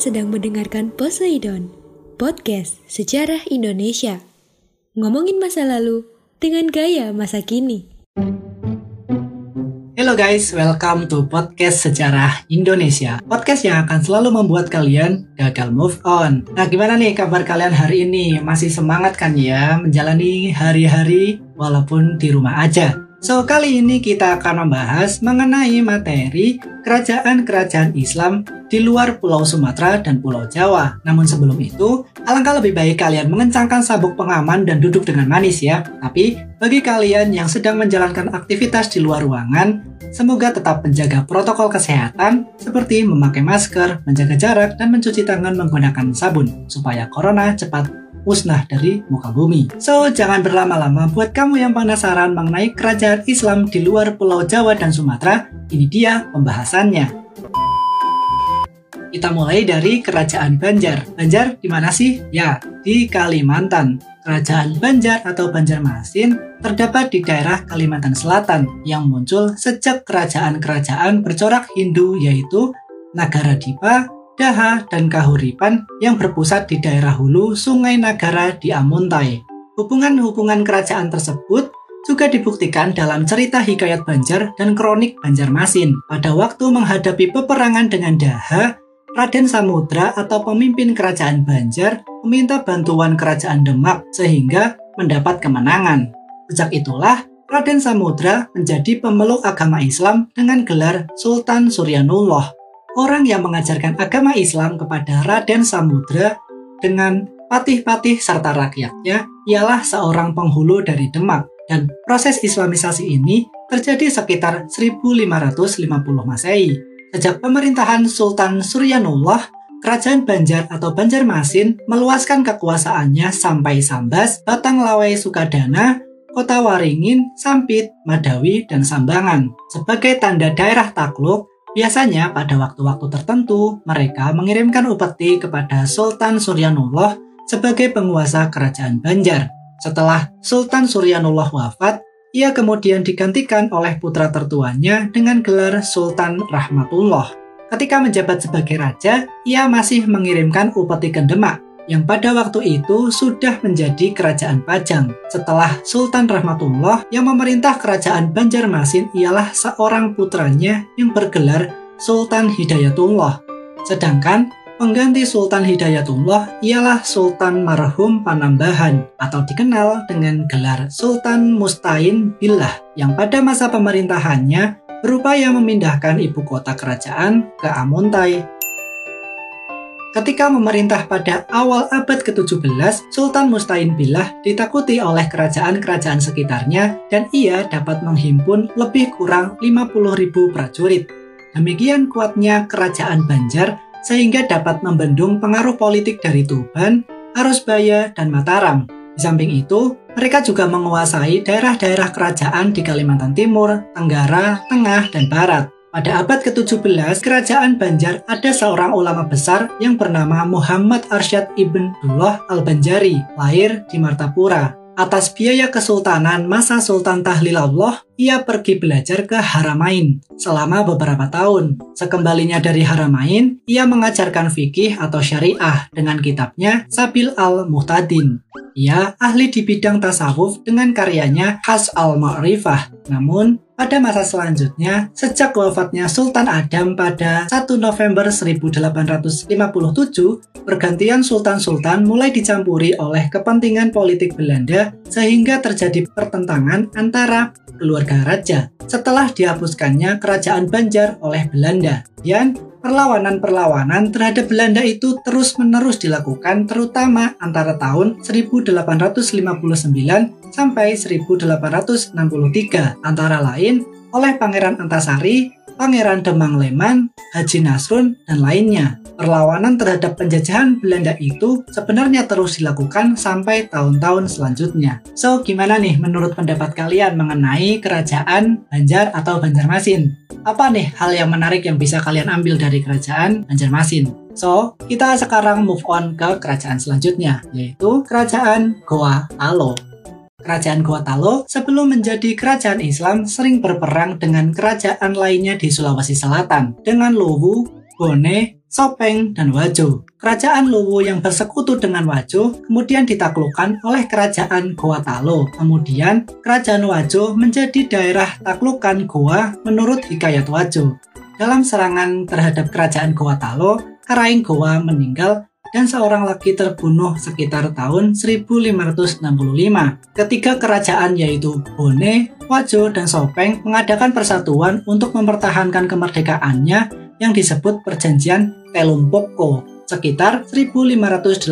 Sedang mendengarkan Poseidon, podcast sejarah Indonesia. Ngomongin masa lalu dengan gaya masa kini. Halo guys, welcome to podcast sejarah Indonesia. Podcast yang akan selalu membuat kalian gagal move on. Nah, gimana nih kabar kalian hari ini? Masih semangat kan ya menjalani hari-hari walaupun di rumah aja? So, kali ini kita akan membahas mengenai materi kerajaan-kerajaan Islam di luar Pulau Sumatera dan Pulau Jawa. Namun sebelum itu, alangkah lebih baik kalian mengencangkan sabuk pengaman dan duduk dengan manis ya. Tapi, bagi kalian yang sedang menjalankan aktivitas di luar ruangan, semoga tetap menjaga protokol kesehatan seperti memakai masker, menjaga jarak, dan mencuci tangan menggunakan sabun, supaya corona cepat musnah dari muka bumi. So, jangan berlama-lama buat kamu yang penasaran mengenai kerajaan Islam di luar Pulau Jawa dan Sumatera, ini dia pembahasannya. Kita mulai dari Kerajaan Banjar. Banjar di mana sih? Ya, di Kalimantan. Kerajaan Banjar atau Banjarmasin terdapat di daerah Kalimantan Selatan yang muncul sejak kerajaan-kerajaan bercorak Hindu yaitu Nagara Dipa, Daha, dan Kahuripan yang berpusat di daerah hulu Sungai Nagara di Amuntai. Hubungan-hubungan kerajaan tersebut juga dibuktikan dalam cerita Hikayat Banjar dan Kronik Banjarmasin. Pada waktu menghadapi peperangan dengan Daha, Raden Samudra atau pemimpin kerajaan Banjar meminta bantuan kerajaan Demak sehingga mendapat kemenangan. Sejak itulah Raden Samudra menjadi pemeluk agama Islam dengan gelar Sultan Suryanullah orang yang mengajarkan agama Islam kepada Raden Samudra dengan patih-patih serta rakyatnya ialah seorang penghulu dari Demak dan proses islamisasi ini terjadi sekitar 1550 Masehi. Sejak pemerintahan Sultan Suryanullah, Kerajaan Banjar atau Banjarmasin meluaskan kekuasaannya sampai Sambas, Batang Lawai Sukadana, Kota Waringin, Sampit, Madawi, dan Sambangan. Sebagai tanda daerah takluk, Biasanya pada waktu-waktu tertentu mereka mengirimkan upeti kepada Sultan Suryanullah sebagai penguasa kerajaan Banjar. Setelah Sultan Suryanullah wafat, ia kemudian digantikan oleh putra tertuanya dengan gelar Sultan Rahmatullah. Ketika menjabat sebagai raja, ia masih mengirimkan upeti ke Demak yang pada waktu itu sudah menjadi kerajaan Pajang. Setelah Sultan Rahmatullah yang memerintah kerajaan Banjarmasin ialah seorang putranya yang bergelar Sultan Hidayatullah. Sedangkan pengganti Sultan Hidayatullah ialah Sultan Marhum Panambahan atau dikenal dengan gelar Sultan Mustain Billah yang pada masa pemerintahannya berupaya memindahkan ibu kota kerajaan ke Amuntai Ketika memerintah pada awal abad ke-17, Sultan Mustain Billah ditakuti oleh kerajaan-kerajaan sekitarnya dan ia dapat menghimpun lebih kurang 50.000 prajurit. Demikian kuatnya kerajaan Banjar sehingga dapat membendung pengaruh politik dari Tuban, Arusbaya, dan Mataram. Di samping itu, mereka juga menguasai daerah-daerah kerajaan di Kalimantan Timur, Tenggara, Tengah, dan Barat. Pada abad ke-17, kerajaan Banjar ada seorang ulama besar yang bernama Muhammad Arsyad Ibn Dullah Al-Banjari, lahir di Martapura. Atas biaya kesultanan masa Sultan Tahlilallah, ia pergi belajar ke Haramain selama beberapa tahun. Sekembalinya dari Haramain, ia mengajarkan fikih atau syariah dengan kitabnya Sabil al-Muhtadin. Ia ahli di bidang tasawuf dengan karyanya Khas al-Ma'rifah. Namun, pada masa selanjutnya, sejak wafatnya Sultan Adam pada 1 November 1857, pergantian sultan-sultan mulai dicampuri oleh kepentingan politik Belanda sehingga terjadi pertentangan antara keluarga raja setelah dihapuskannya kerajaan Banjar oleh Belanda. Dan perlawanan-perlawanan terhadap Belanda itu terus-menerus dilakukan terutama antara tahun 1859 sampai 1863 antara lain oleh Pangeran Antasari, Pangeran Demang Leman, Haji Nasrun, dan lainnya. Perlawanan terhadap penjajahan Belanda itu sebenarnya terus dilakukan sampai tahun-tahun selanjutnya. So, gimana nih menurut pendapat kalian mengenai kerajaan Banjar atau Banjarmasin? Apa nih hal yang menarik yang bisa kalian ambil dari kerajaan Banjarmasin? So, kita sekarang move on ke kerajaan selanjutnya, yaitu kerajaan Goa Alo. Kerajaan Goa Talo sebelum menjadi kerajaan Islam sering berperang dengan kerajaan lainnya di Sulawesi Selatan dengan Luwu, Bone, Sopeng, dan Wajo. Kerajaan Luwu yang bersekutu dengan Wajo kemudian ditaklukkan oleh kerajaan Goa Talo. Kemudian kerajaan Wajo menjadi daerah taklukan Goa menurut Hikayat Wajo. Dalam serangan terhadap kerajaan Goa Talo, Karaing Goa meninggal dan seorang lagi terbunuh sekitar tahun 1565. Ketiga kerajaan yaitu Bone, Wajo, dan Sopeng mengadakan persatuan untuk mempertahankan kemerdekaannya yang disebut Perjanjian Telumpoko sekitar 1582.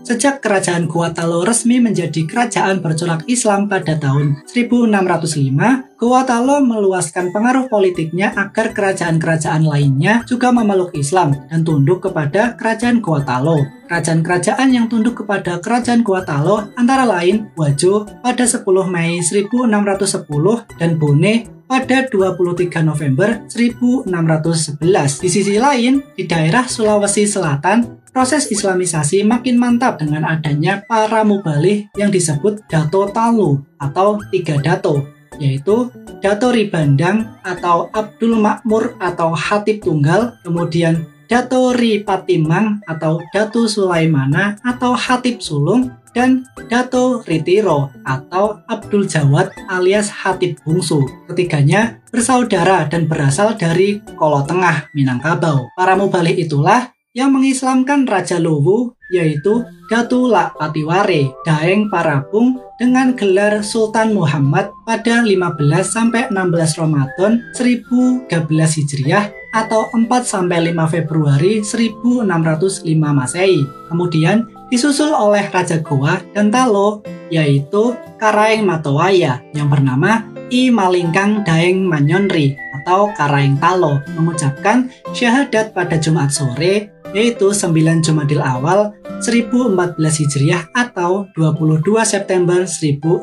Sejak kerajaan Guatalo resmi menjadi kerajaan bercorak Islam pada tahun 1605, Guatalo meluaskan pengaruh politiknya agar kerajaan-kerajaan lainnya juga memeluk Islam dan tunduk kepada kerajaan Guatalo. Kerajaan-kerajaan yang tunduk kepada kerajaan Guatalo antara lain Wajo pada 10 Mei 1610 dan Bone pada 23 November 1611. Di sisi lain, di daerah Sulawesi Selatan, proses islamisasi makin mantap dengan adanya para mubalih yang disebut Dato Talu atau Tiga Dato, yaitu Dato Ribandang atau Abdul Makmur atau Hatib Tunggal, kemudian Dato Ripatimang atau Datu Sulaimana atau Hatib Sulung, dan Dato Ritiro atau Abdul Jawad alias Hatib Bungsu. Ketiganya bersaudara dan berasal dari Kolo Tengah, Minangkabau. Para mubalik itulah yang mengislamkan Raja Luwu yaitu Datu Lak Patiware, Daeng Parabung dengan gelar Sultan Muhammad pada 15 sampai 16 Ramadan 1013 Hijriah atau 4 sampai 5 Februari 1605 Masehi. Kemudian disusul oleh Raja Goa dan Talo, yaitu Karaeng Matowaya yang bernama I Malingkang Daeng Manyonri atau Karaeng Talo mengucapkan syahadat pada Jumat sore yaitu 9 Jumadil Awal 1014 Hijriah atau 22 September 1605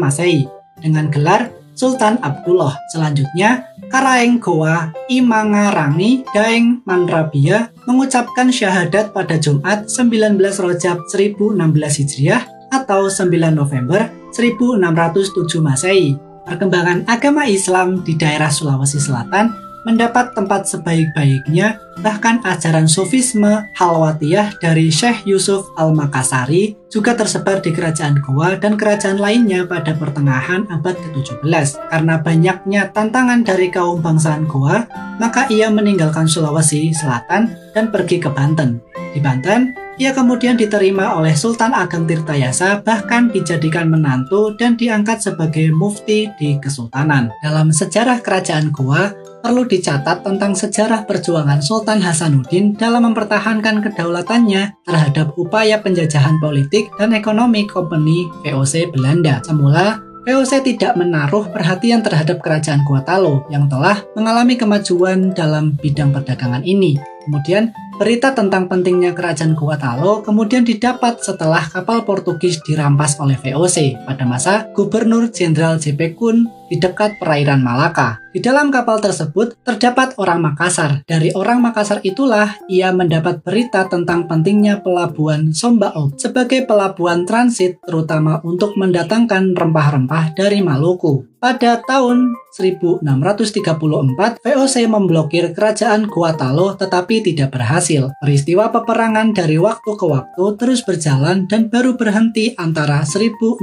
Masehi dengan gelar Sultan Abdullah. Selanjutnya, Karaeng Goa Imangarangi Daeng Manrabia mengucapkan syahadat pada Jumat 19 Rojab 1016 Hijriah atau 9 November 1607 Masehi. Perkembangan agama Islam di daerah Sulawesi Selatan mendapat tempat sebaik-baiknya, bahkan ajaran sufisme Halwatiyah dari Syekh Yusuf Al-Makassari juga tersebar di kerajaan Goa dan kerajaan lainnya pada pertengahan abad ke-17. Karena banyaknya tantangan dari kaum bangsaan Goa, maka ia meninggalkan Sulawesi Selatan dan pergi ke Banten. Di Banten, ia kemudian diterima oleh Sultan Ageng Tirtayasa bahkan dijadikan menantu dan diangkat sebagai mufti di Kesultanan. Dalam sejarah kerajaan Goa, perlu dicatat tentang sejarah perjuangan Sultan Hasanuddin dalam mempertahankan kedaulatannya terhadap upaya penjajahan politik dan ekonomi kompeni VOC Belanda. Semula, VOC tidak menaruh perhatian terhadap kerajaan Guatalo yang telah mengalami kemajuan dalam bidang perdagangan ini. Kemudian, berita tentang pentingnya kerajaan Guatalo kemudian didapat setelah kapal Portugis dirampas oleh VOC pada masa Gubernur Jenderal JP Kun di dekat perairan Malaka. Di dalam kapal tersebut terdapat orang Makassar. Dari orang Makassar itulah ia mendapat berita tentang pentingnya pelabuhan Sombaok sebagai pelabuhan transit terutama untuk mendatangkan rempah-rempah dari Maluku. Pada tahun 1634, VOC memblokir kerajaan Guatalo tetapi tidak berhasil. Peristiwa peperangan dari waktu ke waktu terus berjalan dan baru berhenti antara 1637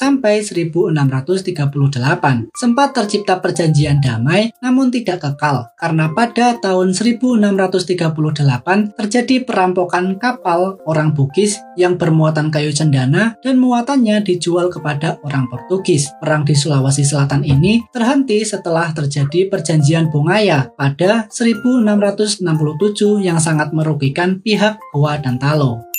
sampai 1638. Sempat tercipta perjanjian damai namun tidak kekal karena pada tahun 1638 terjadi perampokan kapal orang Bugis yang bermuatan kayu cendana dan muatannya dijual kepada orang Portugis perang di Sulawesi Selatan ini terhenti setelah terjadi perjanjian Bongaya pada 1667 yang sangat merugikan pihak Goa dan Talo.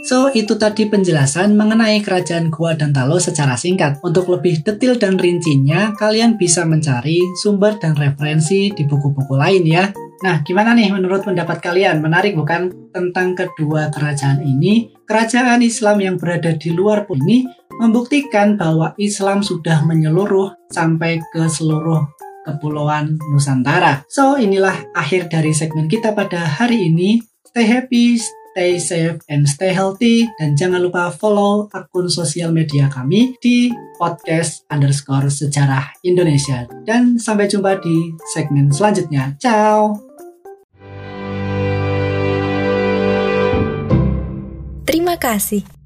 So, itu tadi penjelasan mengenai kerajaan Gua dan Talo secara singkat. Untuk lebih detail dan rincinya, kalian bisa mencari sumber dan referensi di buku-buku lain ya. Nah, gimana nih menurut pendapat kalian? Menarik bukan tentang kedua kerajaan ini? Kerajaan Islam yang berada di luar ini membuktikan bahwa Islam sudah menyeluruh sampai ke seluruh kepulauan Nusantara. So, inilah akhir dari segmen kita pada hari ini. Stay happy, stay safe and stay healthy. Dan jangan lupa follow akun sosial media kami di podcast underscore sejarah Indonesia. Dan sampai jumpa di segmen selanjutnya. Ciao! Terima kasih.